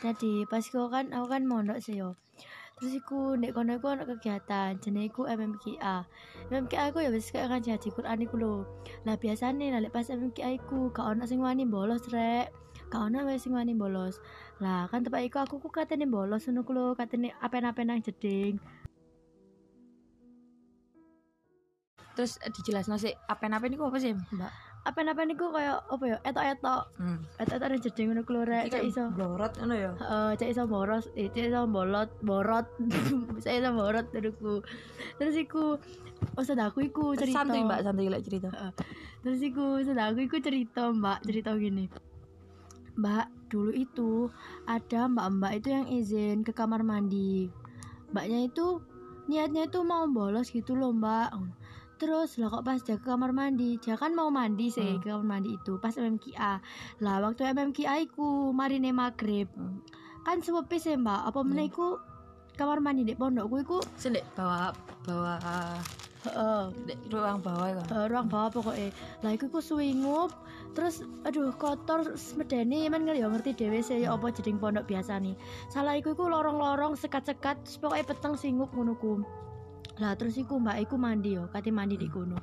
Jadi pas iku kan aku kan mondok sih yo. Terus iku nek kono iku ana kegiatan jenenge iku MMKA. MMKA iku ya wis ngaji haji Quran iku lho. Lah biasane lah pas MMKA iku gak ono sing wani bolos rek. Gak ono sing wani bolos. Lah kan tepak iku aku ku katene bolos ngono ku lho, katene apen-apen nang jeding. Terus eh, dijelasno sih apen-apen iku apa sih, Mbak? Apen-apen iku koyo apa ya? Etok-etok. Hmm. Etok-etok nang jeding ngono lho rek, cek iso. blorot ngono ya. Heeh, cek iso boros, eh cek iso bolot, borot. Cek iso borot duluku. Terus iku ustad aku iku cerita. Santuy, Mbak, santuy lek cerita. Terus iku ustad aku iku cerita, Mbak, cerita gini. Mbak, dulu itu ada mbak-mbak itu yang izin ke kamar mandi. Mbaknya itu niatnya itu mau bolos gitu loh, Mbak. Terus lah kok pas ke kamar mandi, dia kan mau mandi sih Hmm. ke kamar mandi itu pas MMKA. Lah waktu MMKA iku marine maghrib. Hmm. Kan sepi sih, Mbak. Apa meneh iku kamar mandi di pondokku iku Sing ndek bawah bawah heeh ndek ruang bawah iku. Eh, ruang bawah pokoknya lah iku ku swingup terus aduh kotor medeni men ngerti ya ngerti dhewe sih ya apa jeding pondok biasa nih salah iku iku lorong-lorong sekat-sekat pokoknya peteng singup ngono ku lah terus iku mbak iku mandi yo kate mandi di kono.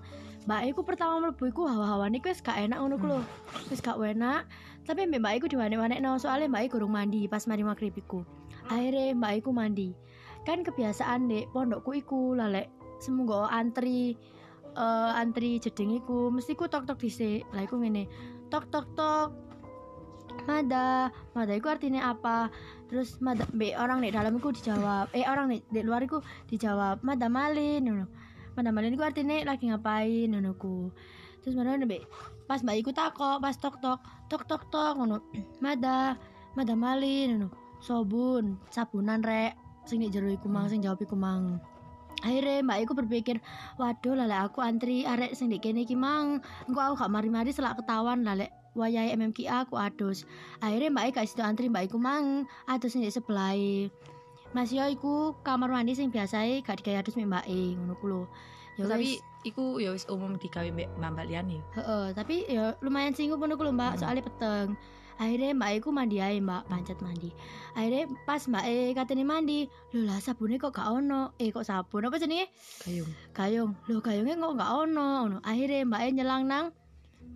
Mbak iku pertama mlebu iku hawa-hawane iku wis gak enak ngono ku lho. Wis gak enak. Tapi mbak mbak iku diwane-wanekno soalnya mbak iku mandi pas mari maghrib iku. Akhirnya mbak iku mandi. Kan kebiasaan dek pondokku iku lalek semunggo antri eh antri jeding iku mesti ku tok tok dhisik. Lah iku ngene tok tok tok Mada, Mada iku artinya apa? Terus Mada be orang di dalam iku dijawab, eh orang di, luar iku dijawab Mada Malin. Mada Malin iku artinya lagi ngapain, ngono ku. Terus mana be pas mbak iku takok, pas tok tok tok tok tok. Mada, Mada Malin, ngono. Sobun, sabunan rek, sing di jero iku mang, sing jawab mang. Akhirnya mbak iku berpikir, waduh lale aku antri arek sing di kene iki mang, engko aku gak mari-mari selak ketahuan lale wayahe MMKA aku adus. Akhirnya mbak Ika situ antri mbak iku mang adus di sebelah Mas yo iku kamar mandi sing biasae gak digawe adus mbak E ngono ku lho. Ya Tapi iku ya wis umum digawe mbek mbak liyane. heeh, tapi ya lumayan singgup ngono ku lho mbak, Hmm. soalnya peteng. Akhirnya mbak iku mandi ae mbak, pancet mandi. Akhirnya pas mbak E katene mandi, lho lah sabune kok gak ono. Eh kok sabun apa jenenge? Gayung. gayung lho gayungnya kok nggak ono ngono akhirnya mbak E nyelang nang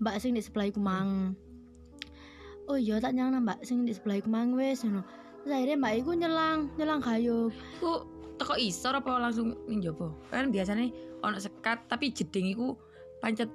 mbak sing di sebelah mang oh iya tak nang mbak sing di sebelah mang wes ngono terus akhirnya mbak iku nyelang nyelang gayung Iku teko isor apa langsung ning jopo? Kan biasanya ono sekat tapi jeding iku pancet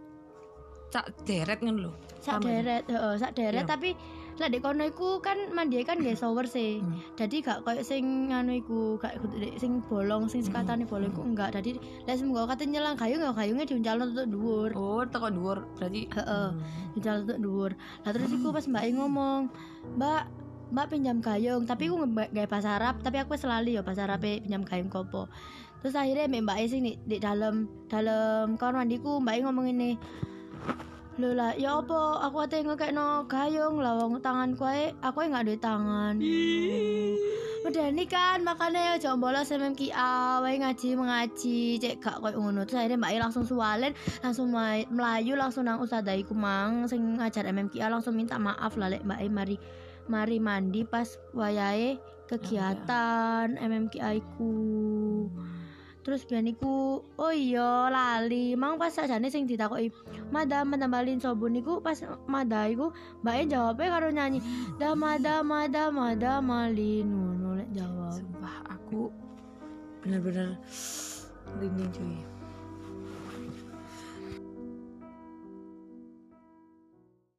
cak deret ngono lho. sak deret heeh sak deret Iya. tapi lah di kono iku kan mandi kan nggak shower sih jadi gak kayak sing anu iku gak di- sing bolong sing sekatane bolong iku enggak jadi lah semoga kata nyelang gayung ya gayungnya diuncal untuk dhuwur Oh, teko dhuwur berarti Heeh. Hmm. Dijalan untuk dhuwur. Lah terus iku pas Mbak ngomong, "Mbak, Mbak pinjam gayung." Tapi aku gawe bahasa Arab, tapi aku lali ya bahasa Arab pinjam gayung kopo. Terus akhirnya Mbak Mbak E sing di, di dalam dalam kamar mandiku Mbak ngomong ini, Lho lah, ya apa? Aku ate ngekekno gayung lah wong tanganku ae, aku ae gak duwe tangan. Udah nih kan makanya aja bolos MMKA wae ngaji mengaji. Cek gak koyo ngono. Terus akhirnya Mbak I langsung suwalen langsung melayu langsung nang ustazah iku mang. Sing ngajar MMKA langsung minta maaf lah lek Mbak I mari mari mandi pas wayahe kegiatan MMKA iku terus biyen iku oh iya lali mang pas sajane sing ditakoki madam madam balin sobun iku pas mada iku Mbak E jawabnya karo nyanyi dama dama dama dama lin ngono lek jawab Sumpah aku bener-bener merinding cuy.